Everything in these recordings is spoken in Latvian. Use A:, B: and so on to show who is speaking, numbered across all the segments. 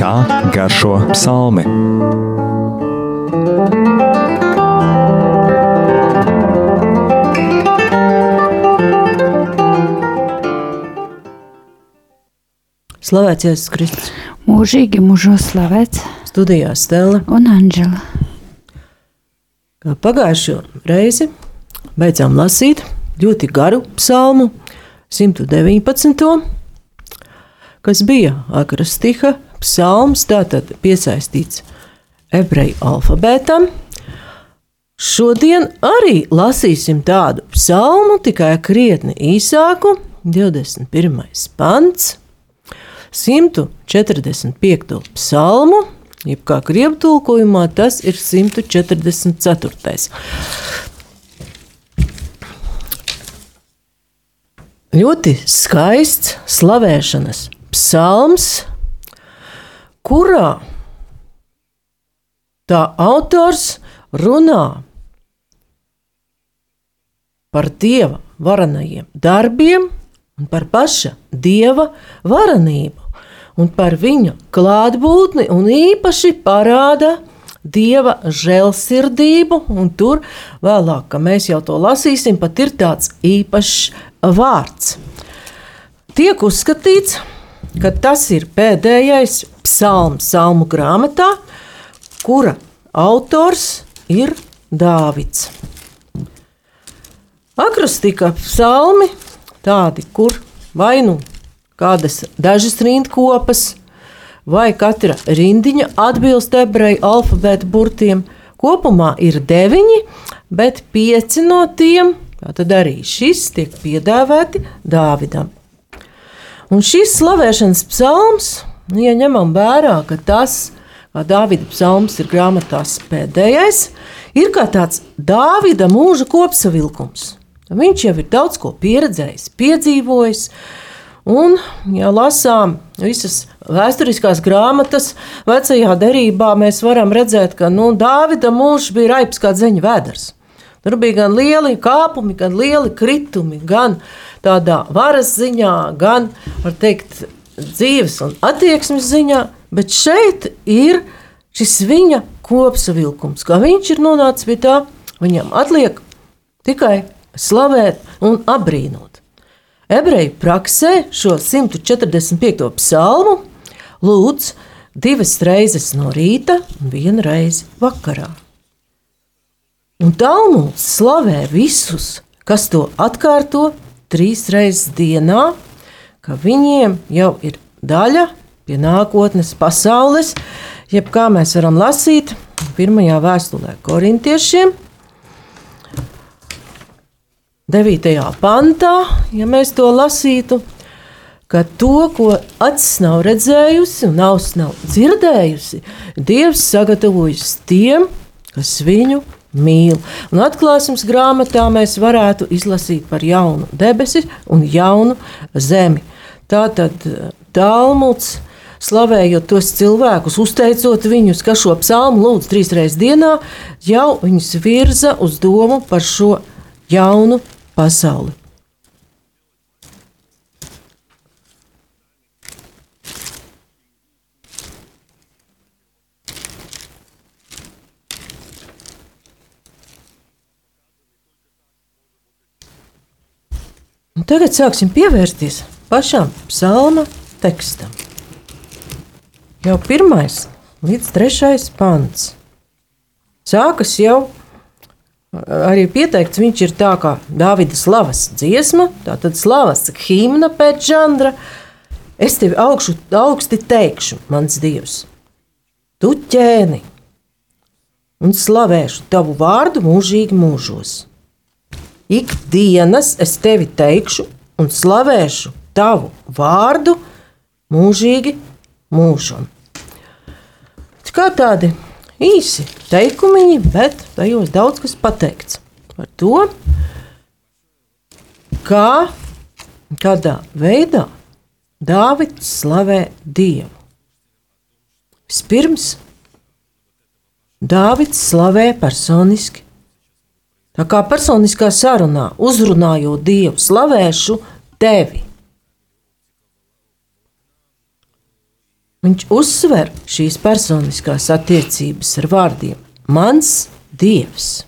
A: Kā garšo psalmi?
B: Slavēts Jēzus Kristus.
C: Mūžīgi mūžos slavēts
B: Studijā Stela.
C: un Anģela.
B: Kā pagājušo reizi beidzām lasīt ļoti garu psalmu, 119. kas bija akrastiha psalms, tātad piesaistīts ebreju alfabētam. Šodien arī lasīsim tādu psalmu, tikai krietni īsāku, 21. pants, 145. psalmu, jeb kā krievu tulkojumā, tas ir 144. Ļoti skaists slavēšanas psalms, kurā tā autors runā par dieva varenajiem darbiem un par paša dieva varenību un par viņa klātbūtni un īpaši parāda dieva žēlsirdību, un tur vēlāk, kad mēs jau to lasīsim, pat ir tāds īpašs vārds. Tiek uzskatīts, ka tas ir pēdējais psalms salmu grāmatā, kura autors ir Dāvids. Akrostika psalmi tādi, kur vai nu kādas dažas rindkopas, vai katra rindiņa atbilst ebreju alfabēta burtiem. Kopumā ir deviņi, bet pieci no tiem tad arī šis tiek piedāvāti Dāvidam. Un šis slavēšanas psalms, nu, ja ņemam vērā, ka tas, kā Dāvida psalms ir grāmatās pēdējais, ir kā tāds Dāvida mūža kopsavilkums. Viņš jau ir daudz ko pieredzējis, piedzīvojis, Un, ja lasām visas vēsturiskās grāmatas, vecajā derībā mēs varam redzēt, ka nu, Dāvida mūžs bija raips kā dzeņa vēders. Tur bija gan lieli kāpumi, gan lieli kritumi, gan tādā varas ziņā, gan, teikt, dzīves un attieksmes ziņā, bet šeit ir šis viņa kopsavilkums, kā viņš ir nonācis pie tā, viņam atliek tikai slavēt un apbrīnot. Ebreju praksē šo 145. psalmu lūdz divas reizes no rīta un vienu reizi vakarā. Un Talmuds slavē visus, kas to atkārto trīs reizes dienā, ka viņiem jau ir daļa pie nākotnes pasaules, jeb kā mēs varam lasīt pirmajā vēstulē korintiešiem, 9. pantā, ja mēs to lasītu, ka to, ko acis nav redzējusi un auss nav dzirdējusi, Dievs sagatavojas tiem, kas viņu mīl. Un atklāsmes grāmatā mēs varētu izlasīt par jaunu debesi un jaunu zemi. Tā tad Talmuds. Slavējot tos cilvēkus, uzteicot viņus, ka šo psalmu lūdz trīs reizes dienā, jau viņus virza uz domu par šo jaunu pasauli. Un tagad sāksim pievērsties pašam psalma tekstam. Jau pirmais līdz trešais pants sākas jau arī pieteikts, viņš ir tā kā Dāvida slavas dziesma, tātad slavas himna pēc žanra. Es tevi augšu, augsti teikšu, mans dievs, tu ķēni un slavēšu tavu vārdu mūžīgi mūžos. Ikdienas es tevi teikšu un slavēšu tavu vārdu mūžīgi mūžam. Kā tādi īsi teikumiņi, bet tajos daudz kas pateikts par to, kā, kādā veidā Dāvids slavē Dievu. Vispirms Dāvids slavē personiski. Tā kā personiskā sarunā uzrunājot Dievu, slavēšu tevi, Viņš uzsver šīs personiskās attiecības ar vārdiem: Mans Dievs.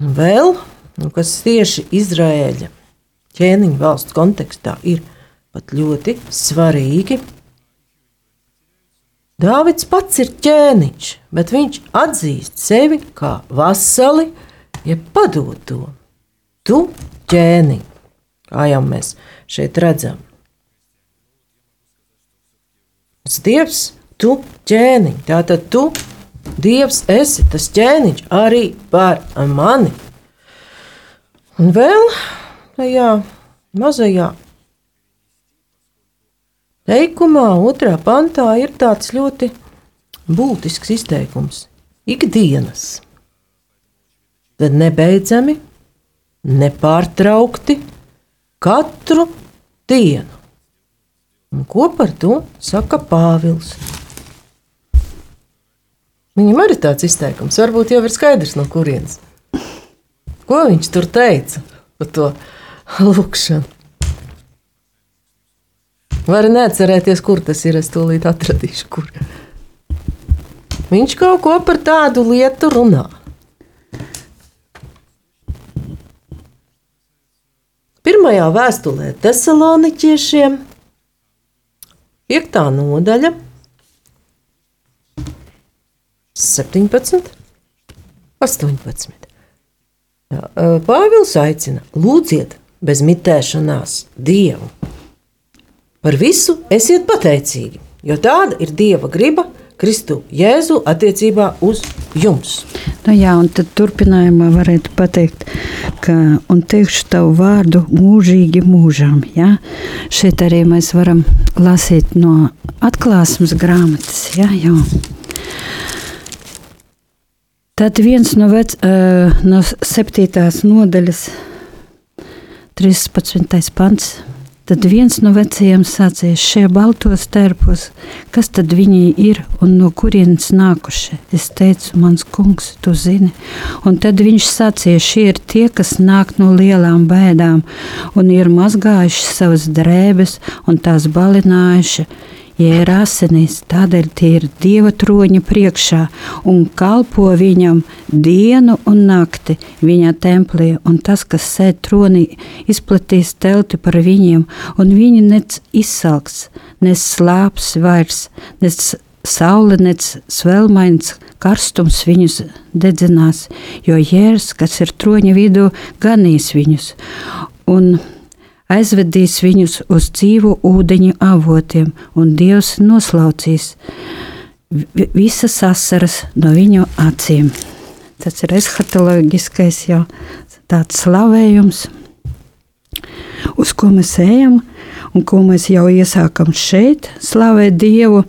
B: Un vēl, nu, kas tieši Izraēļa ķēniņa valsts kontekstā ir pat ļoti svarīgi. Dāvids pats ir ķēniņš, bet viņš atzīst sevi kā vasali, jeb ja padoto. Tu ķēniņ, kā jau mēs šeit redzam. Dievs, tu ķēniņ, tātad tu, Dievs, esi tas ķēniņš arī par mani. Un vēl tajā mazajā teikumā, otrā pantā, ir tāds ļoti būtisks izteikums - ikdienas. Tad nebeidzami, nepārtraukti, katru dienu. Un ko par to saka Pāvils? Viņam arī tāds izteikums, varbūt jau ir skaidrs, no kurienes. Ko viņš tur teica par to lūkšanu? Var neatcerēties, kur tas ir. Es tūlīt atradīšu, kur. Viņš kaut ko par tādu lietu runā. Pirmajā vēstulē Thessaloniķiešiem, 5. nodaļa, 17, 18. Jā, Pāvils aicina, lūdziet, bez mitēšanās Dievu. Par visu esiet pateicīgi, jo tāda ir Dieva griba Kristu Jēzu attiecībā uz jums.
C: Nu jā, un tad turpinājumā varētu pateikt, ka un teikšu tavu vārdu mūžīgi mūžām. Ja? Šeit arī mēs varam lasīt no atklāsmes grāmatas. Ja? Jo. Tad viens no, vec, no septītās nodaļas, 13. pants. Tad viens no vecajiem sacīja, šie baltos tērpos, kas tad viņi ir un no kurienes nākuši? Es teicu, mans kungs, tu zini. Un tad viņš sacīja, šie ir tie, kas nāk no lielām bēdām un ir mazgājuši savas drēbes un tās balinājuši ir asinīs, tādēļ tie ir Dieva troņa priekšā un kalpo viņam dienu un nakti viņa templī, un tas, kas sēž tronī, izplatīs telti par viņiem, un viņi nec izsalks, nes slāps vairs, nes saule, nec svelmains karstums viņus dedzinās, jo jērs, kas ir troņa vidū, ganīs viņus. Un aizvedīs viņus uz dzīvu ūdeņu avotiem, un Dievs noslaucīs visas asaras no viņu acīm. Tas ir eshatoloģiskais jau tāds slavējums, uz ko mēs ejam, un ko mēs jau iesākam šeit, slavēt Dievu.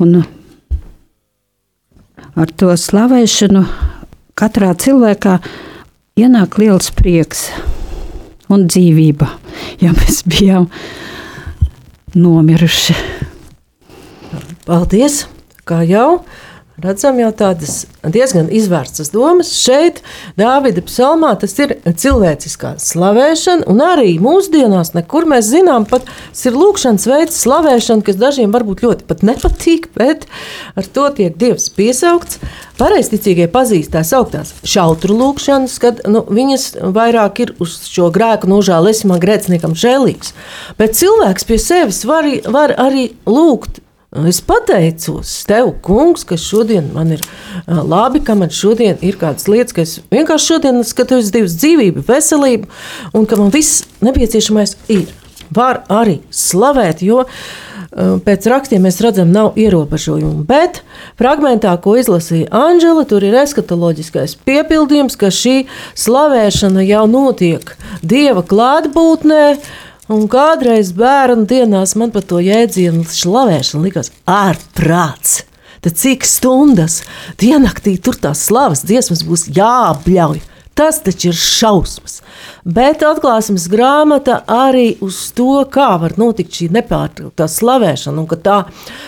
C: Un ar to slavēšanu katrā cilvēkā ienāk liels prieks un dzīvība, ja mēs bijām nomiruši.
B: Paldies! Kā jau redzam, jau tādas diezgan izvērstas domas. Šeit, Dāvida psalmā, tas ir cilvēciskā slavēšana, un arī mūsdienās, nekur mēs zinām, pat ir lūkšanas veids, slavēšana, kas dažiem varbūt ļoti pat nepatīk, bet ar to tiek Dievs piesaukts. Pareizticīgie pazīst tās augtās šautru lūkšanas, kad nu, viņas vairāk ir uz šo grēku nožēlu, es man grēciniekam žēlīgs. Bet cilvēks pie sevis var, var arī lūgt Es pateicos tev, kungs, ka šodien man ir labi, ka man šodien ir kādas lietas, ka es vienkārši šodien skatos Dievs dzīvību, veselību, un ka man viss nepieciešamais ir. Var arī slavēt, jo pēc rakstiem mēs redzam, nav ierobežojumu. Bet fragmentā, ko izlasīja Anģela, tur ir eskatoloģiskais piepildījums, ka šī slavēšana jau notiek Dieva klātbūtnē Un kādreiz bērnu dienās man par to jēdzienu slavēšanu likās ārprāts. Tad cik stundas diennaktī tur tās slavas dziesmas būs jāapļauj. Tas taču ir šausmas. Bet atklāsmes grāmata arī uz to, kā var notikt šī nepārtrauktā slavēšana, un ka tā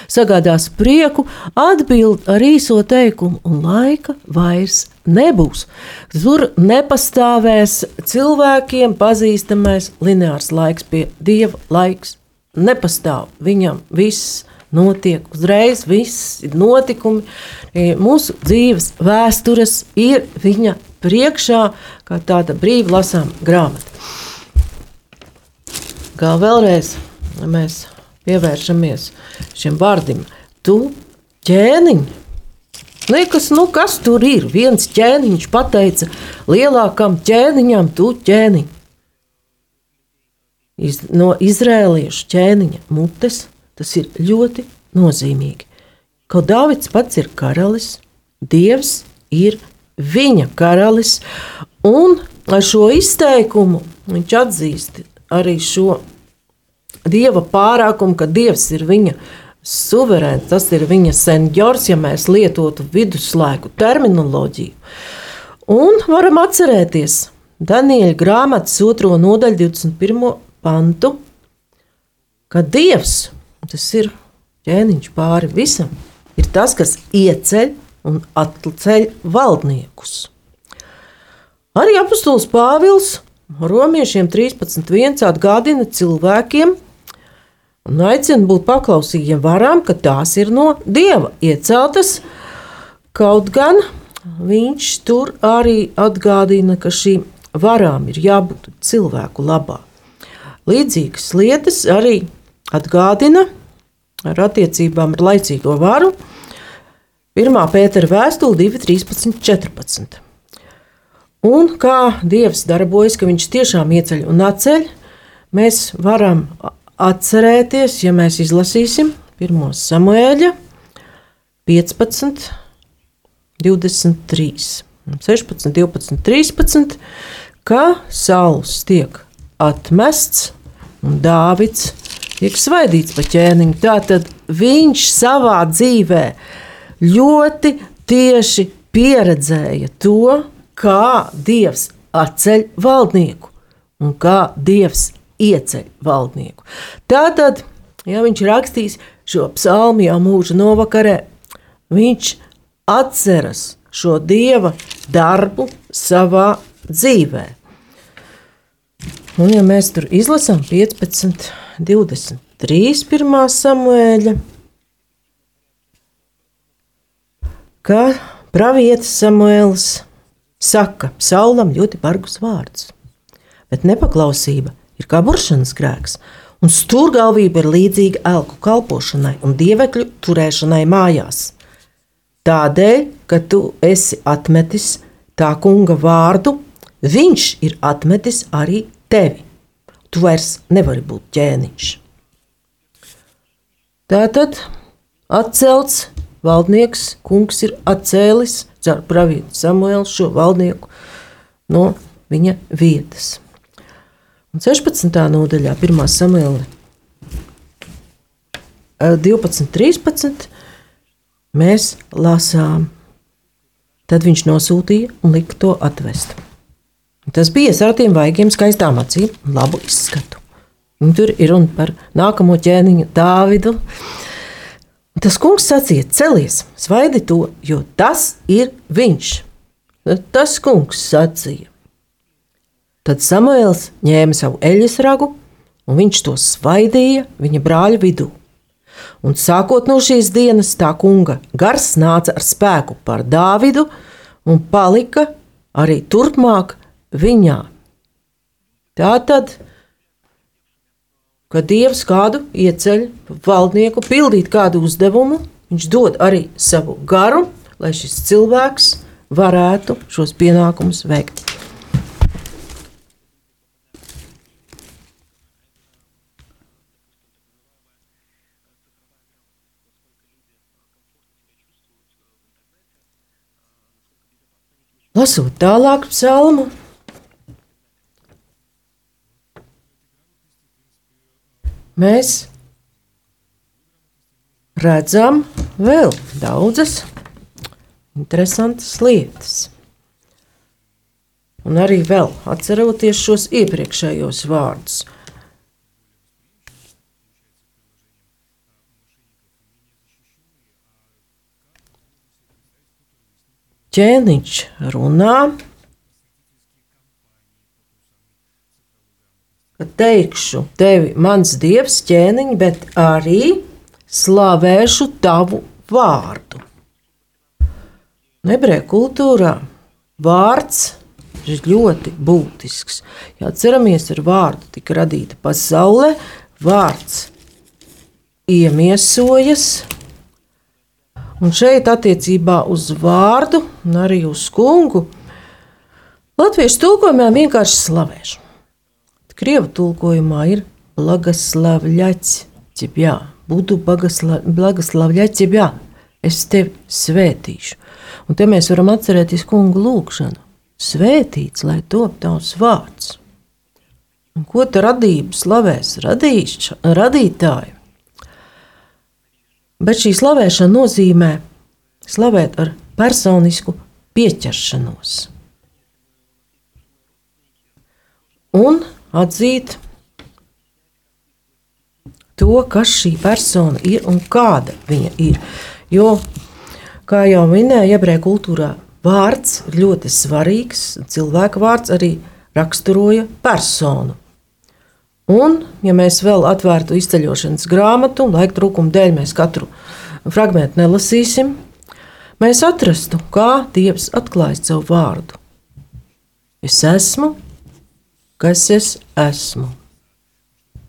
B: sagādās prieku, atbild ar īso teikumu, un laika vairs nebūs. Tur nepastāvēs cilvēkiem pazīstamais lineārs laiks, pie dieva laiks. nepastāv. Viņam viss notiek uzreiz, viss ir notikumi. E, Mūsu dzīves vēstures ir viņa priekšā, kā tāda brīva lasām grāmata. Kā vēlreiz mēs pievēršamies šiem vārdiem, tu ķēniņ. Liekas, nu kas tur ir? Viens ķēniņš pateica lielākam ķēniņam, tu ķēniņ. Iz, no izrēliešu ķēniņa mutes tas ir ļoti nozīmīgi. Kaut Dāvids pats ir karalis, Dievs ir viņa karalis, un ar šo izteikumu viņš atzīst arī šo dieva pārākumu, ka Dievs ir viņa suverēns, tas ir viņa senjors, ja mēs lietotu viduslaiku terminoloģiju. Un varam atcerēties Daniela grāmatas 2. nodaļu 21. pantu, ka Dievs, tas ir ķēniņš pāri visam, ir tas, kas ieceļ un atceļ valdniekus. Arī apustulis Pāvils Romiešiem 13.1 atgādina cilvēkiem, un aicina būt paklausīgiem varām, ka tās ir no dieva ieceltas. Kaut gan viņš tur arī atgādina, ka šīm varām ir jābūt cilvēku labā. Līdzīgas lietas arī atgādina ar attiecībām ar laicīgo varu. 1. pētera vēstule 2, 13, 14. Un kā Dievs darbojas, ka Viņš tiešām ieceļ un atceļ, mēs varam atcerēties, ja mēs izlasīsim 1. samuēļa 15, 23, 16, 12, 13, ka Sauls tiek atmests un Dāvids tiek svaidīts pa ķēniņu. Tātad viņš savā dzīvē ļoti tieši pieredzēja to, kā Dievs atceļ valdnieku un kā Dievs ieceļ valdnieku. Tātad, ja viņš rakstīs šo psalmu jau mūža novakarē, viņš atceras šo dieva darbu savā dzīvē. Un, ja mēs tur izlasām 15, 23, 1 samuēļa, ka pravietis Samuēls saka Saulam ļoti bargus vārdus, bet nepaklausība ir kā buršanas grēks, un stūrgalvība ir līdzīga elku kalpošanai un dievekļu turēšanai mājās. Tādēļ, ka tu esi atmetis tā kunga vārdu, viņš ir atmetis arī tevi. Tu vairs nevari būt ķēniņš. Tātad atcelts valdnieks, kungs ir atcēlis caur pravietu Samuēlu šo valdnieku no viņa vietas. Un 16. nodaļā, 1. samēlē, 12, 13. mēs lasām, tad viņš nosūtīja un lika to atvest. Tas bija ar tiem vaigiem, skaistām acīm labu izskatu. Un tur ir runa par nākamo ķēniņu, Dāvidu. Tas kungs sacīja: Celies, svaidi to, jo tas ir viņš. Tas kungs sacīja: Tad Samuēls ņēma savu eļļas ragu, un viņš to svaidīja viņa brāļa vidū. Un sākot no šīs dienas, tā kunga gars nāca ar spēku par Dāvidu un palika arī turpmāk viņā. Tā tad, kad Dievs kādu ieceļ valdnieku pildīt kādu uzdevumu, viņš dod arī savu garu, lai šis cilvēks varētu šos pienākumus veikt. Lasot tālāk psalmu, mēs redzam vēl daudzas interesantas lietas. Un arī vēl atceroties šos iepriekšējos vārdus. Ķēniņš runā, teikšu tevi mans dievs ķēniņ, bet arī slavēšu tavu vārdu. Ebreju kultūrā vārds ir ļoti būtisks. Ja atceramies, ar vārdu tika radīta pasaule, vārds iemiesojas. Un šeit, attiecībā uz vārdu un arī uz kungu, latviešu tulkojumā vienkārši slavēšu. Krievu tulkojumā ir blagaslavļaķis, ķibjā, būtu blagaslavļaķis, ķibjā, es tevi svētīšu. Un te mēs varam atcerēties kungu lūgšanu. Svētīts, lai top tavs vārds. Un ko ta radība slavēs? Radīš, radītāju. Bet šī slavēšana nozīmē slavēt ar personisku pieķeršanos. Un atzīt to, kas šī persona ir un kāda viņa ir. Jo, kā jau minēju, ebreju kultūrā vārds ir ļoti svarīgs. Cilvēka vārds arī raksturoja personu. Un, ja mēs vēl atvērtu izceļošanas grāmatu, laika trūkuma dēļ mēs katru fragment nelasīsim, mēs atrastu, kā Dievs atklājas savu vārdu. Es esmu kas es esmu.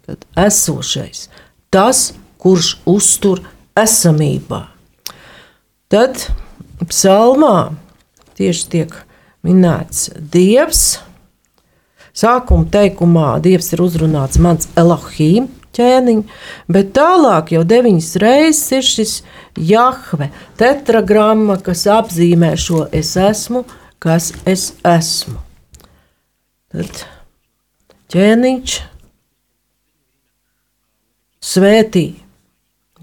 B: Tad esošais, tas, kurš uztur esamībā. Tad psalmā tieši tiek minēts Dievs. Sākuma teikumā Dievs ir uzrunāts mans Elohim ķēniņš, bet tālāk jau deviņas reizes ir šis Jahve tetragramma, kas apzīmē šo es esmu, kas es esmu. Tad ķēniņš svētī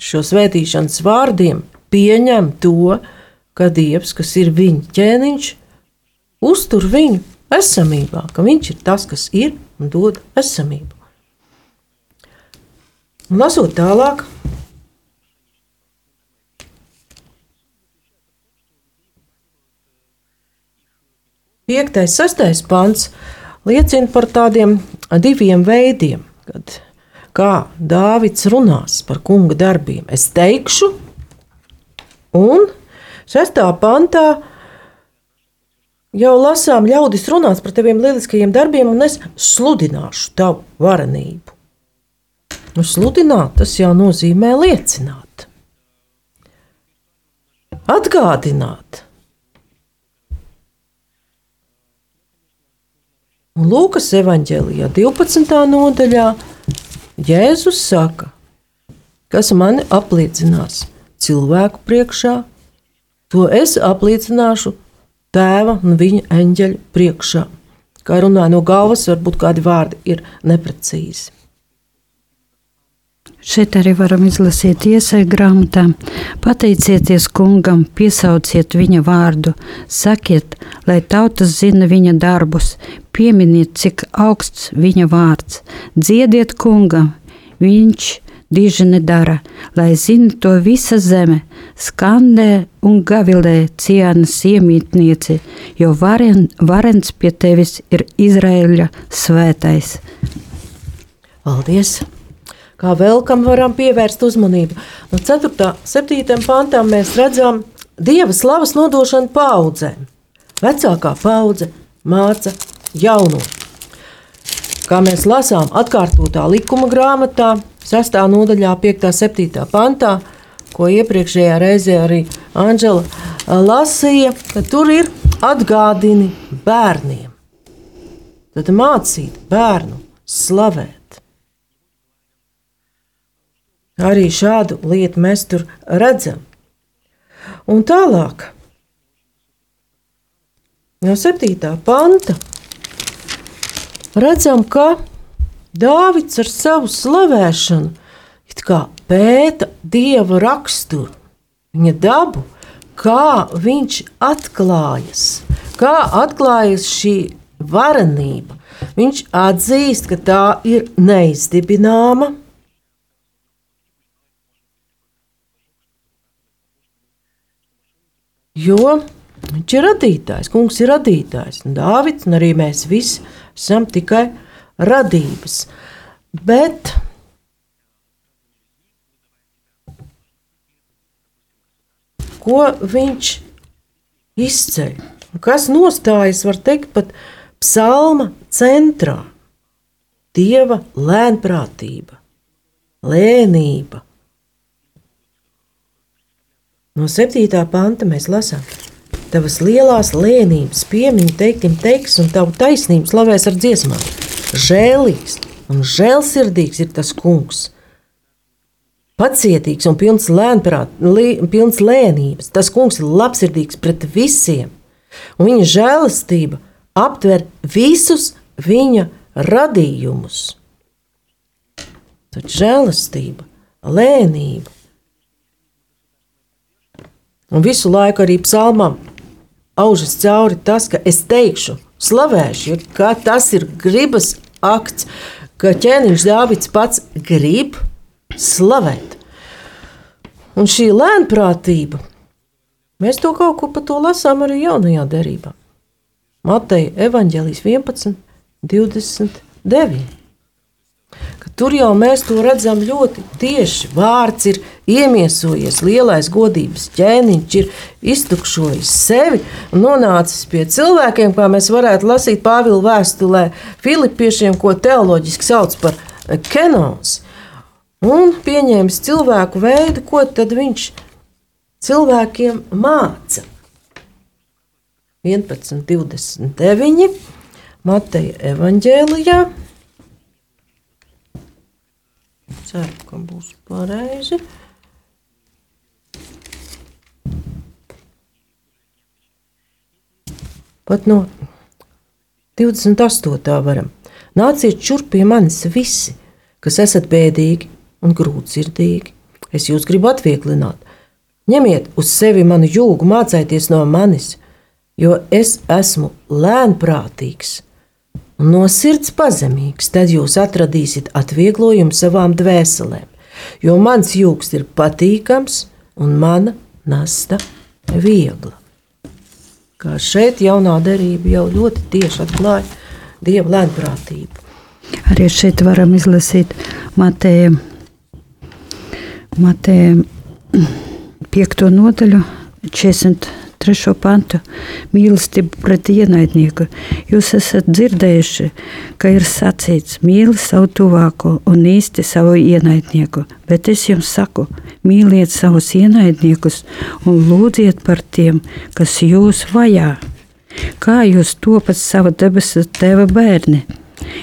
B: šo svētīšanas vārdiem, pieņem to, ka Dievs, kas ir viņa ķēniņš, uztur viņu esamībā, ka viņš ir tas, kas ir un dod esamību. Un lasot tālāk, piektais, sastais pants liecina par tādiem diviem veidiem, kad kā Dāvids runās par kunga darbiem. Es teikšu, un sestā pantā jau lasām, ļaudis runās par taviem lieliskajiem darbiem, un es sludināšu tavu varenību. Nu, sludināt tas jau nozīmē liecināt, atgādināt Un Lūkas evanģēlijā 12. nodaļā Jēzus saka, kas mani apliecinās cilvēku priekšā, to es apliecināšu tēva un viņa eņģeļa priekšā. Kā runāja no galvas, varbūt kādi vārdi ir neprecīzi.
C: Šeit arī varam izlasīt iesai grāmatā. Pateicieties kungam, piesauciet viņa vārdu, sakiet, lai tautas zina viņa darbus, pieminiet, cik augsts viņa vārds, dziediet kungam, viņš diži nedara, lai zina to visa zeme, skandē un gavilē cienas iemītnieci, jo varen, varens pie tevis ir Izraēļa svētais.
B: Paldies! kā vēl kam varam pievērst uzmanību. No 4. 7. pantā mēs redzam dieva slavas nodošanu paudzēm. Vecākā paudze māca jauno. Kā mēs lasām atkārtotā likuma grāmatā, 6. nodaļā, 5. un 7. pantā, ko iepriekšējā reizē arī Anģela lasīja, ka tur ir atgādini bērniem. Tad mācīt bērnu slavēt. Arī šādu lietu mēs tur redzam. Un tālāk, no 7. panta, redzam, ka Dāvids ar savu slavēšanu pēta dieva raksturu, viņa dabu, kā viņš atklājas, kā atklājas šī varenība. Viņš atzīst, ka tā ir neizdibināma, Jo viņš ir radītājs, kungs ir radītājs. Un Dāvids un arī mēs visi esam tikai radības. Bet ko viņš izceļ? Kas nostājas, var teikt, pat psalma centrā? Dieva lēnprātība, lēnība. No 7. panta mēs lasām, Tavas lielās lēnības, piemiņu teiktim teiks, un tavu taisnību slavēs ar dziesmām. Žēlīgs un žēlsirdīgs ir tas kungs. Pacietīgs un pilns, lēnprāt, li, pilns lēnības. Tas kungs ir labsirdīgs pret visiem, un viņa žēlastība aptver visus viņa radījumus. Tad žēlastība, lēnība. Un visu laiku arī psalmam aužas cauri tas, ka es teikšu, slavēšu, ka tas ir gribas akts, ka ķēniņš Dāvids pats grib slavēt. Un šī lēnprātība, mēs to kaut kur pa to lasām arī jaunajā derībā. Mateja evaņģēlijas 11, 29. Tur jau mēs to redzam ļoti tieši. Vārds ir iemiesojies, lielais godības ķēniņš ir iztukšojis sevi un nonācis pie cilvēkiem, kā mēs varētu lasīt Pāvila vēstulē Filipiešiem, ko teoloģiski sauc par kenons. Un pieņēmis cilvēku veidu, ko tad viņš cilvēkiem māca. 11, 29. Mateja evaņģēlijā. Ceru, ka būs pareizi. Pat no 28. varam. Nāciet šurp pie manis visi, kas esat bēdīgi un grūtsirdīgi. Es jūs gribu atvieglināt. Ņemiet uz sevi manu jūgu, mācieties no manis, jo es esmu lēnprātīgs un no sirds pazemīgs, tad jūs atradīsiet atvieglojumu savām dvēselēm, jo mans jūgs ir patīkams un mana nasta viegla. Kā šeit jaunā derība jau ļoti tieši atklāja dieva lēnprātību.
C: Arī šeit varam izlasīt Mateja, Mateja 5. nodaļu 40 trešo pantu - mīlestība pret ienaidnieku. Jūs esat dzirdējuši, ka ir sacīts: mīli savu tuvāko un īsti savu ienaidnieku. Bet es jums saku, mīliet savus ienaidniekus un lūdziet par tiem, kas jūs vajā. Kā jūs topat sava debesu tēva bērni?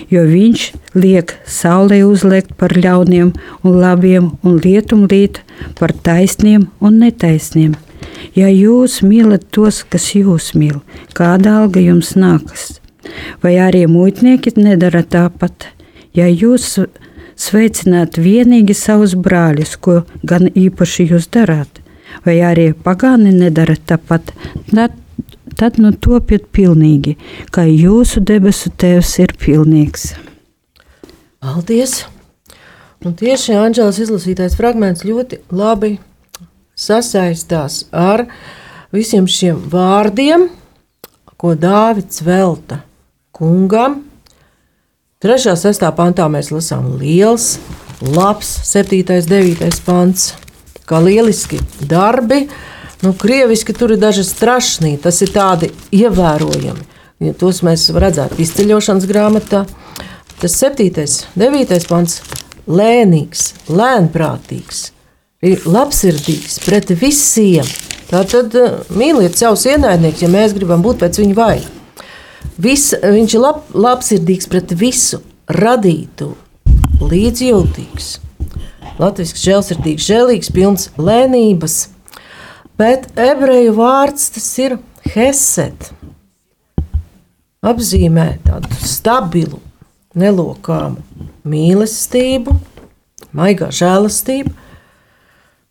C: jo viņš liek saulē uzliekt par ļauniem un labiem, un lietumlīt par taisniem un netaisniem. Ja jūs mīlat tos, kas jūs mīl, kāda alga jums nākas? Vai arī muitnieki nedara tāpat? Ja jūs sveicināt vienīgi savus brāļus, ko gan īpaši jūs darāt, vai arī pagāni nedara tāpat, tad, tad nu topiet pilnīgi, kā jūsu debesu tēvs ir pilnīgs.
B: Paldies! Un tieši Anģēlas izlasītais fragments ļoti labi sasaistās ar visiem šiem vārdiem, ko Dāvids velta kungam. 3. un 6. pantā mēs lasām liels, labs, 7. un 9. pants, kā lieliski darbi. Nu, krieviski tur ir dažas trašnī, tas ir tādi ievērojami. Ja tos mēs redzētu izceļošanas grāmatā. Tas 7. un 9. pants - lēnīgs, lēnprātīgs, ir labsirdīgs pret visiem. Tātad eh, mīliet savus ienaidniekus, ja mēs gribam būt pēc viņa vaina. Vis, viņš ir lab, labsirdīgs pret visu radītu, līdzjūtīgs, latviešu žēlsirdīgs, žēlīgs, pilns lēnības. Bet ebreju vārds tas ir heset. Apzīmē tādu stabilu, nelokāmu mīlestību, maigā žēlastību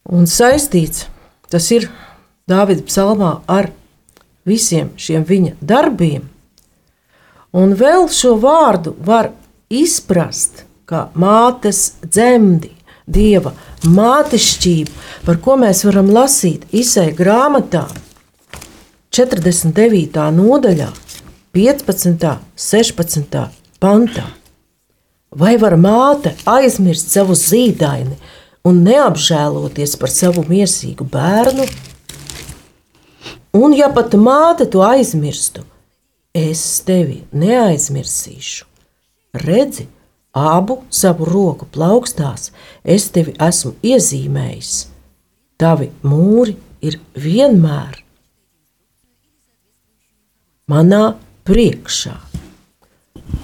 B: un saistīts tas ir Dāvida psalmā ar visiem šiem viņa darbiem. Un vēl šo vārdu var izprast kā mātes dzemdi, dieva mātešķību, par ko mēs varam lasīt Isai grāmatā 49. nodaļā, 15. un 16. pantā. Vai var māte aizmirst savu zīdaini un neapžēloties par savu miesīgu bērnu? Un ja pat māte to aizmirstu, es tevi neaizmirsīšu. Redzi, abu savu roku plaukstās, es tevi esmu iezīmējis. Tavi mūri ir vienmēr manā priekšā.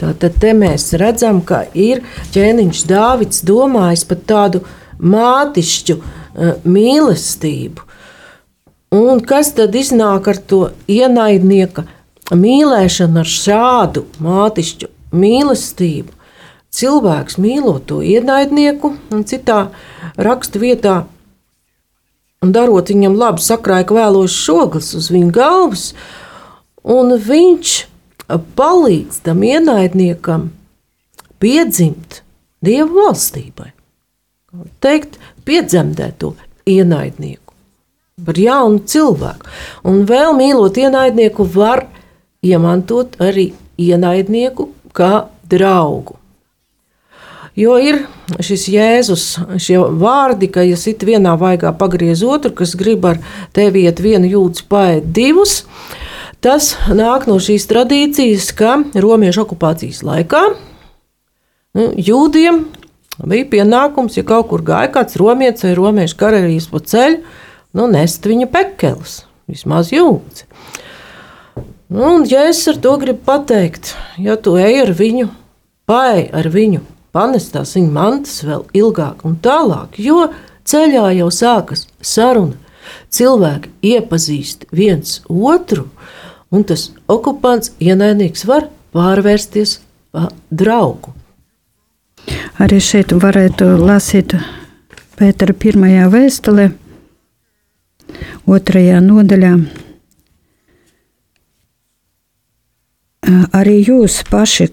B: Tātad mēs redzam, ka ir ķēniņš Dāvids domājis par tādu mātišķu uh, mīlestību. Un kas tad iznāk ar to ienaidnieka mīlēšanu, ar šādu mātišķu mīlestību? Cilvēks mīlot to ienaidnieku, un citā raksta vietā, un darot viņam labu, sakrāja vēlos šoglis uz viņa galvas, un viņš palīdz tam ienaidniekam piedzimt Dieva valstībai. Teikt, piedzemdēt to ienaidnieku par jaunu cilvēku. Un vēl mīlot ienaidnieku, var iemantot arī ienaidnieku kā draugu. Jo ir šis Jēzus, šie vārdi, ka, ja sit vienā vaigā pagriez otru, kas grib ar tevi iet vienu jūdzi paēt divus, tas nāk no šīs tradīcijas, ka romiešu okupācijas laikā nu, jūdiem bija pienākums, ja kaut kur gāja kāds romietis vai romiešu karavīrs pa ceļu, nu, nest viņa pekeles, vismaz jūdzi. Nu, un, ja es ar to gribu pateikt, ja tu ej ar viņu, pai ar viņu, panest tās viņa mantas vēl ilgāk un tālāk, jo ceļā jau sākas saruna. Cilvēki iepazīst viens otru, un tas okupants ienaidnieks var pārvērsties par draugu.
C: Arī šeit varētu lasīt Pētera pirmajā vēstulē, otrajā nodaļā. Arī jūs paši,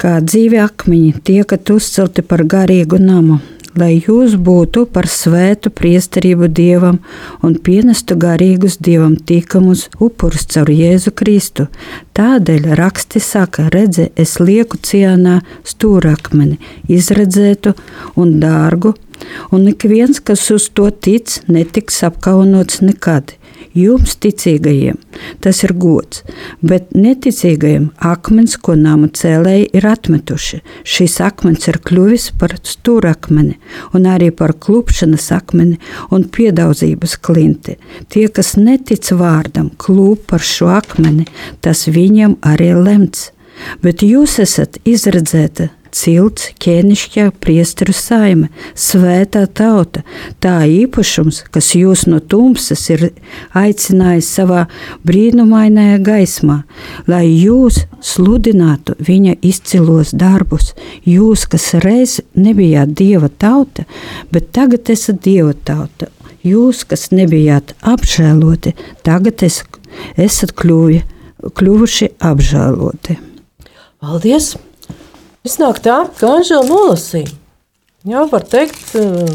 C: kā dzīvi akmeņi, tiekat uzcelti par garīgu namu, lai jūs būtu par svētu priesterību dievam un pienestu garīgus dievam tikamus upurus caur Jēzu Kristu. Tādēļ raksti saka, redzi, es lieku cienā stūrakmeni, izredzētu un dārgu, un ik viens, kas uz to tic, netiks apkaunots nekad. Jums, ticīgajiem, tas ir gods, bet neticīgajiem akmens, ko nama cēlēji ir atmetuši. Šis akmens ir kļuvis par stūrakmeni un arī par klupšanas akmeni un piedaudzības klinti. Tie, kas netic vārdam, klūp par šo akmeni, tas viņiem arī lemts. Bet jūs esat izredzēti cilts, ķēnišķā priesteru saime, svētā tauta, tā īpašums, kas jūs no tumsas ir aicinājis savā brīnumainajā gaismā, lai jūs sludinātu viņa izcilos darbus. Jūs, kas reiz nebijāt dieva tauta, bet tagad esat dieva tauta. Jūs, kas nebijāt apžēloti, tagad es, esat kļuvi, kļuvuši apžēloti.
B: Paldies! Iznāk tā, ka Anžela nolasīja. Jā, var teikt, eh,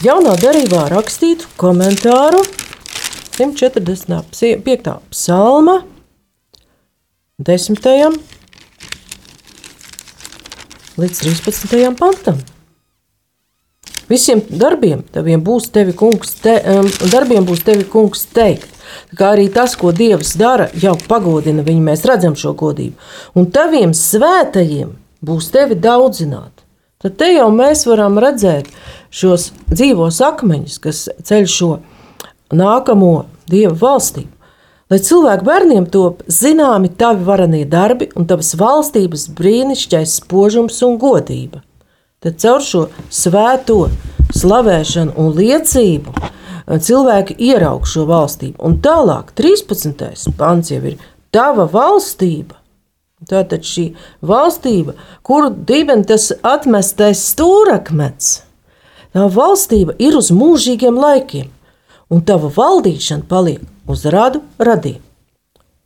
B: jaunā darībā rakstītu komentāru 145. psalma 10. līdz 13. pantam. Visiem darbiem teviem būs tevi kungs, te, um, darbiem būs tevi kungs teikt. Kā arī tas, ko Dievs dara, jau pagodina viņu, mēs redzam šo godību. Un taviem svētajiem būs tevi daudzināt. Tad te jau mēs varam redzēt šos dzīvos akmeņus, kas ceļ šo nākamo Dieva valstību. Lai cilvēku bērniem top zināmi tavi varanie darbi un tavas valstības brīnišķīgais spožums un godība. Tad caur šo svēto slavēšanu un liecību eh, cilvēki ieraug šo valstību. Un tālāk, 13. pants jau ir tava valstība. Tātad šī valstība, kuru dibina tas atmestais stūrakmens, tā valstība ir uz mūžīgiem laikiem, un tava valdīšana paliek uz radu radību.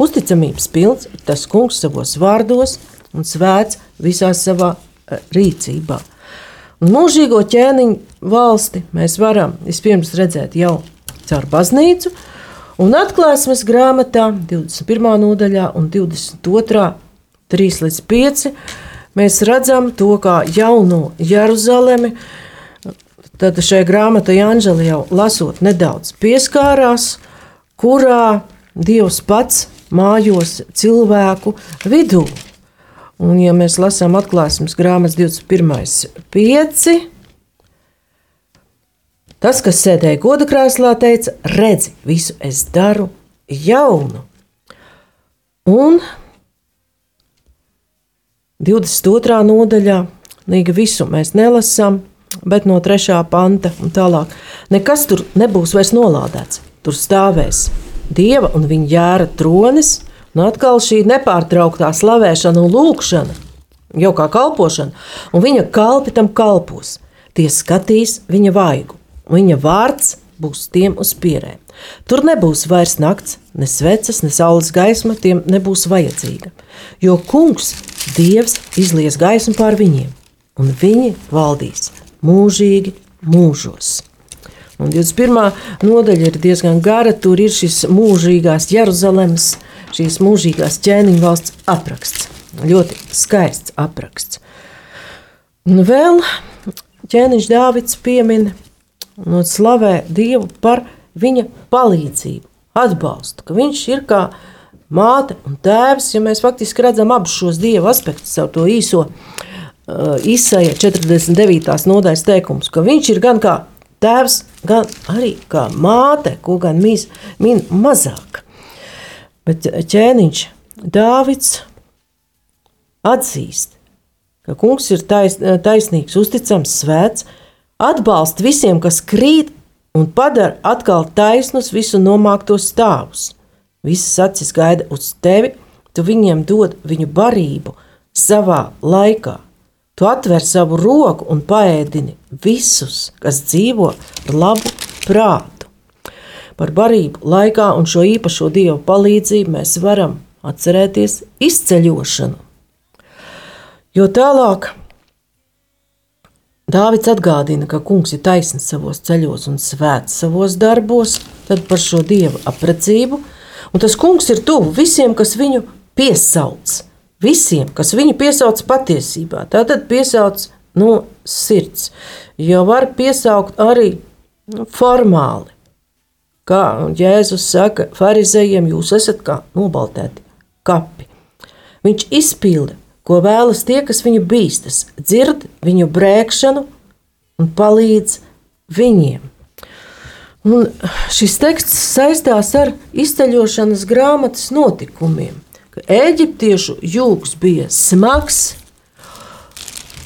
B: Uzticamības pilns ir tas kungs savos vārdos un svēts visā savā eh, rīcībā. Mūžīgo ķēniņu valsti mēs varam vispirms redzēt jau caur baznīcu, un atklāsmes grāmatā 21. nodaļā un 22. 3 līdz 5 mēs redzam to kā jauno Jeruzalemi. Tad šai grāmatai Anģeli jau lasot nedaudz pieskārās, kurā Dievs pats mājos cilvēku vidū. Un, ja mēs lasām atklāsmes grāmatas 21. 5. Tas, kas sēdēja goda krēslā, teica: Redzi, visu es daru jaunu. Un 22. nodaļā, nīga visu mēs nelasām, bet no 3. panta un tālāk. Nekas tur nebūs vairs nolādēts. Tur stāvēs dieva un viņa jēra tronis, un atkal šī nepārtrauktā slavēšana un lūkšana, jau kā kalpošana, un viņa kalpi tam kalpos. Tie skatīs viņa vaigu, un viņa vārds būs tiem uz pierēm. Tur nebūs vairs nakts, ne sveces, ne saules gaisma, tiem nebūs vajadzīga. Jo kungs, Dievs, izlies gaismu pār viņiem, un viņi valdīs mūžīgi mūžos. Un 21. nodaļa ir diezgan gara. Tur ir šis mūžīgās Jeruzalemes, šīs mūžīgās ķēniņa valsts apraksts. Ļoti skaists apraksts. Un vēl ķēniņš Dāvids piemin un slavē Dievu par viņa palīdzību, atbalstu, ka viņš ir kā māte un tēvs, ja mēs faktiski redzam abus šos Dieva aspektus, savu to īso uh, izsaja 49. nodaļas teikums, ka viņš ir gan kā tēvs, gan arī kā māte, ko gan mīs, min mazāk. Bet ķēniņš Dāvids atzīst, ka kungs ir tais, taisnīgs, uzticams, svēts, atbalsta visiem, kas krīt un padara atkal taisnus visu nomāktos stāvus. Visas acis gaida uz tevi, tu viņiem dod viņu barību savā laikā. Tu atver savu roku un paēdini visus, kas dzīvo ar labu prātu. Par barību laikā un šo īpašo dievu palīdzību mēs varam atcerēties izceļošanu. Jo tālāk Dāvids atgādina, ka kungs ir taisnīgs savos ceļos un svēts savos darbos, tad par šo dievu aprecību, un tas kungs ir tuvu visiem, kas viņu piesauc visiem, kas viņu piesauc patiesībā. Tātad piesauc no sirds, jo var piesaukt arī nu, formāli. Kā Jēzus saka, farizējiem jūs esat kā nobaltēti kapi. Viņš izpilda, ko vēlas tie, kas viņu bīstas, dzird viņu brēkšanu un palīdz viņiem. Un šis teksts saistās ar izceļošanas grāmatas notikumiem eģiptiešu jūgs bija smags,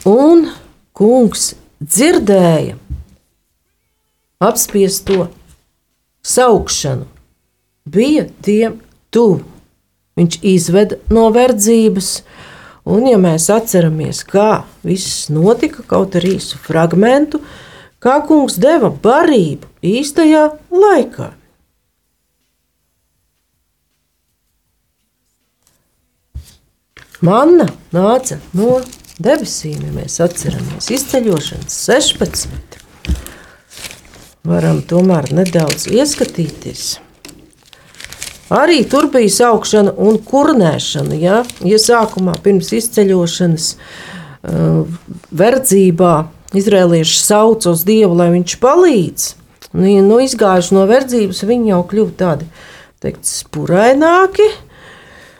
B: un kungs dzirdēja apspiesto saukšanu. Bija tiem tuvu. Viņš izveda no verdzības, un, ja mēs atceramies, kā viss notika, kaut arī īsu fragment, kā kungs deva barību īstajā laikā. Manna nāca no debesīm, ja mēs atceramies izceļošanas 16. Varam tomēr nedaudz ieskatīties. Arī tur bija saukšana un kurnēšana. Ja, ja sākumā pirms izceļošanas uh, verdzībā izrēlieši sauc uz Dievu, lai viņš palīdz, nu, nu izgājuši no verdzības, viņi jau kļuva tādi teikt, spuraināki,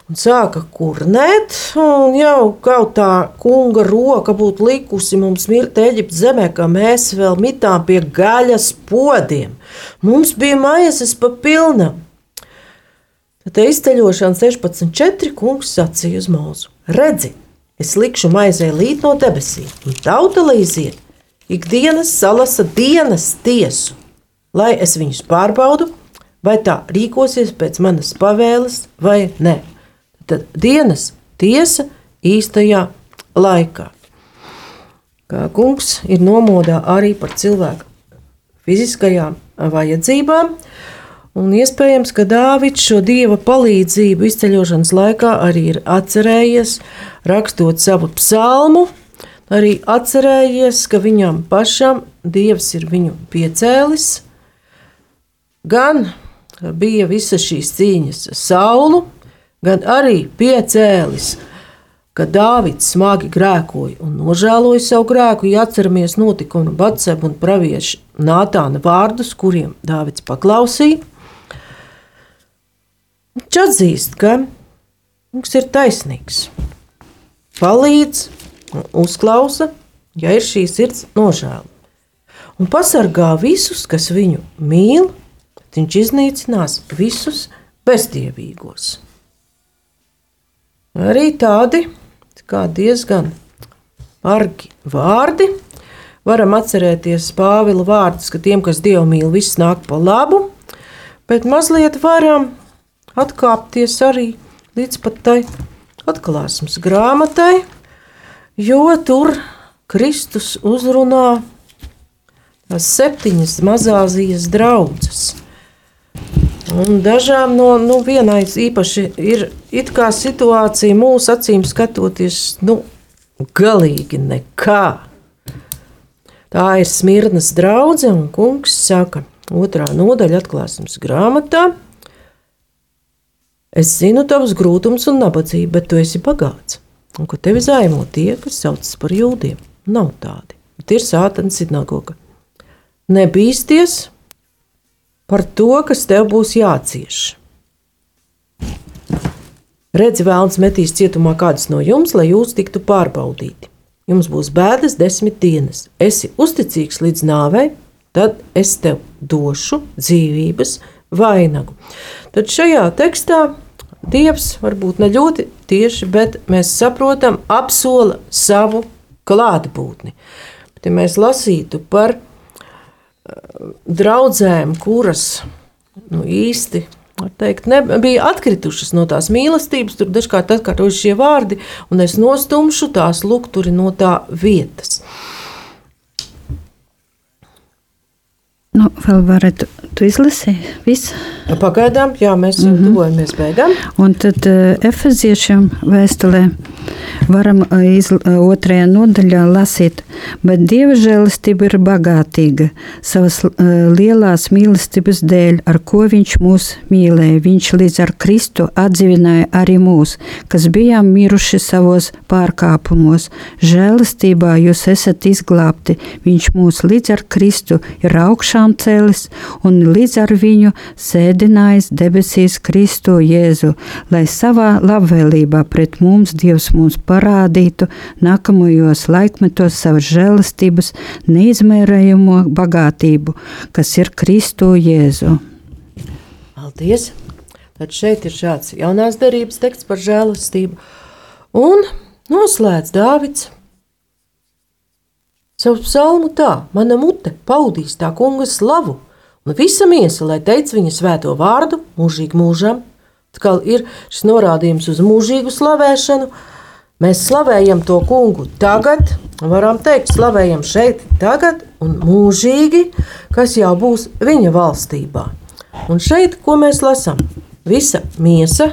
B: un sāka kurnēt. Un jau kaut tā kunga roka būtu likusi mums mirt Eģiptes zemē, kā mēs vēl mitām pie gaļas podiem. Mums bija maizes pa pilnam. Tad izceļošana 16.4. kungs sacīja uz mūzu: Redzi, es likšu maizē līt no debesīm, un tauta līdziet, ikdienas salasa dienas tiesu, lai es viņus pārbaudu, vai tā rīkosies pēc manas pavēles vai tad dienas tiesa īstajā laikā. Kā kungs ir nomodā arī par cilvēku fiziskajām vajadzībām, un iespējams, ka Dāvids šo dieva palīdzību izceļošanas laikā arī ir atcerējies, rakstot savu psalmu, arī atcerējies, ka viņam pašam dievs ir viņu piecēlis, gan bija visas šīs cīņas saulu, gan arī piecēlis ka Dāvids smagi grēkoja un nožēloja savu grēku, ja atceramies notikumu Batsebu un praviešu Nātāna vārdus, kuriem Dāvids paklausīja. Viņš atzīst, ka viņš ir taisnīgs, palīdz uzklausa, ja ir šī sirds nožēla. Un pasargā visus, kas viņu mīl, viņš iznīcinās visus bezdievīgos. Arī tādi kā diezgan argi vārdi. Varam atcerēties Pāvila vārdus, ka tiem, kas dievu mīl, viss nāk pa labu, bet mazliet varam atkāpties arī līdz pat tai atklāsmes grāmatai, jo tur Kristus uzrunā tās septiņas mazāzijas draudzes. Un dažām no nu, vienai īpaši ir it kā situācija mūsu acīm skatoties, nu, galīgi nekā. Tā ir smirnas draudzene, un kungs saka, otrā nodaļa atklāsmes grāmatā. Es zinu tavus grūtumus un nabadzību, bet tu esi bagāts. Un ko tevi zaimo tie, kas saucas par jūdiem, nav tādi. Tie ir sātana sinagoga. Nebīsties, par to, kas tev būs jācieš. Redzi, vēlams metīs cietumā kādus no jums, lai jūs tiktu pārbaudīti. Jums būs bēdas desmit dienas. Esi uzticīgs līdz nāvei, tad es tev došu dzīvības vainagu. Tad šajā tekstā Dievs varbūt ne ļoti tieši, bet mēs saprotam, apsola savu klātbūtni. Bet, ja mēs lasītu par draudzēm, kuras nu, īsti teikt, ne, bija atkritušas no tās mīlestības, tur dažkārt atkārtojas šie vārdi, un es nostumšu tās lukturi no tā vietas.
C: Nu, vēl varat tu izlasīt visu?
B: Pagaidām, jā, mēs mm -hmm. tuvojamies beigām.
C: Un tad uh, efeziešiem vēstulē varam uh, iz, uh, otrajā nodaļā lasīt, bet Dieva žēlastība ir bagātīga savas uh, lielās mīlestības dēļ, ar ko viņš mūs mīlēja. Viņš līdz ar Kristu atdzīvināja arī mūs, kas bijām miruši savos pārkāpumos. Žēlastībā jūs esat izglābti. Viņš mūs līdz ar Kristu ir augšām cēlis un līdz ar viņu sēdinājis debesīs Kristu Jēzu, lai savā labvēlībā pret mums Dievs mums parādītu nākamajos laikmetos savas žēlastības neizmērējamo bagātību, kas ir Kristu Jēzu.
B: Paldies! Tad šeit ir šāds jaunās derības teksts par žēlastību. Un noslēdz Dāvids savu psalmu tā: Mana mute paudīs tā kunga slavu, un visa miesa, lai teic viņa svēto vārdu mūžīgi mūžam. Atkal ir šis norādījums uz mūžīgu slavēšanu. Mēs slavējam to kungu tagad, varam teikt, slavējam šeit, tagad un mūžīgi, kas jau būs viņa valstībā. Un šeit, ko mēs lasām? Visa miesa.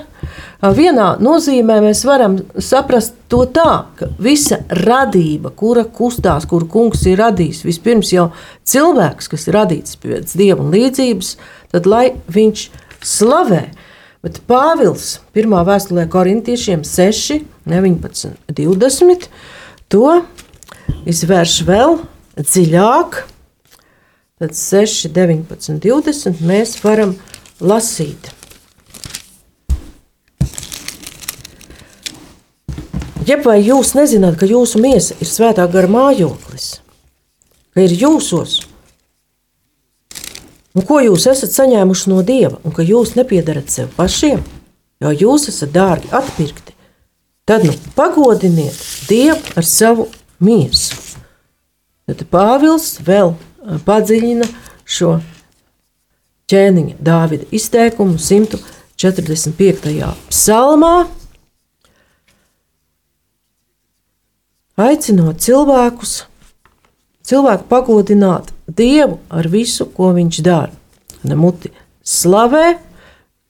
B: Vienā nozīmē mēs varam saprast to tā, ka visa radība, kura kustās, kuru kungs ir radījis, vispirms jau cilvēks, kas ir radīts pēc dieva līdzības, tad lai viņš slavē. Bet Pāvils 1. vēstulē korintiešiem 6, 19, 20 to izvērš vēl dziļāk. Tad 6, 19, 20 mēs varam lasīt. Ja vai jūs nezināt, ka jūsu miesa ir svētā gara mājoklis, ka ir jūsos, un ko jūs esat saņēmuši no dieva, un ka jūs nepiedarat sev pašiem, jo jūs esat dārgi atpirkti, tad nu pagodiniet Dievu ar savu miesu. Tad Pāvils vēl padziļina šo ķēniņa Dāvida izteikumu 145. psalmā. Aicinot cilvēkus, cilvēku pagodināt Dievu ar visu, ko viņš dara. Ne muti slavē,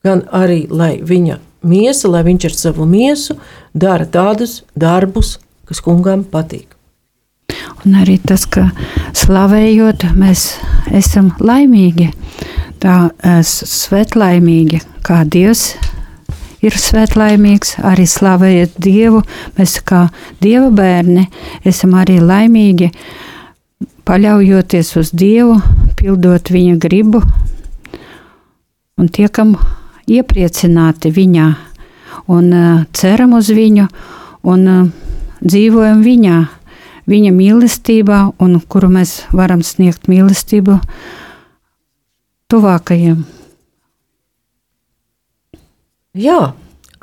B: gan arī, lai viņa miesa, lai viņš ar savu miesu dara tādus darbus, kas kungam patīk.
C: Un arī tas, ka slavējot, mēs esam laimīgi, tā svetlaimīgi, kā Dievs ir svētlaimīgs, arī slavējiet Dievu. Mēs kā Dieva bērni esam arī laimīgi, paļaujoties uz Dievu, pildot Viņa gribu un tiekam iepriecināti Viņā un uh, ceram uz Viņu un uh, dzīvojam Viņā, Viņa mīlestībā, un kuru mēs varam sniegt mīlestību tuvākajiem.
B: Jā,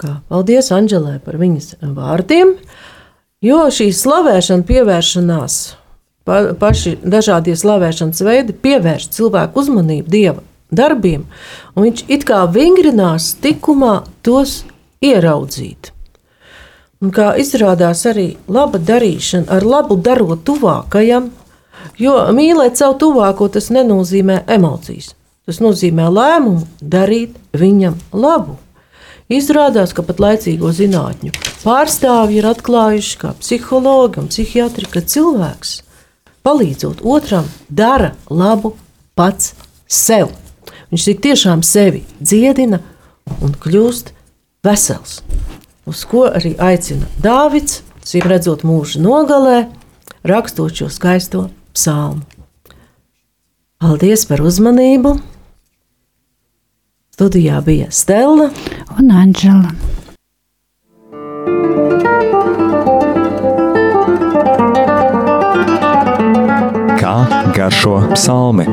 B: kā paldies Anģelē par viņas vārdiem, jo šī slavēšana, pievēršanās, pa, paši dažādie slavēšanas veidi pievērš cilvēku uzmanību Dieva darbiem, un viņš it kā vingrinās tikumā tos ieraudzīt. Un kā izrādās arī laba darīšana, ar labu darot tuvākajam, jo mīlēt savu tuvāko tas nenozīmē emocijas. Tas nozīmē lēmumu darīt viņam labu. Izrādās, ka pat laicīgo zinātņu pārstāvji ir atklājuši, ka psihologi un psihiatri, ka cilvēks, palīdzot otram, dara labu pats sev. Viņš tik tiešām sevi dziedina un kļūst vesels. Uz ko arī aicina Dāvids, redzot mūža nogalē, rakstot šo skaisto psalmu. Paldies par uzmanību! Studijā bija Stela
C: un Anģela.
A: Kā garšo psalmi?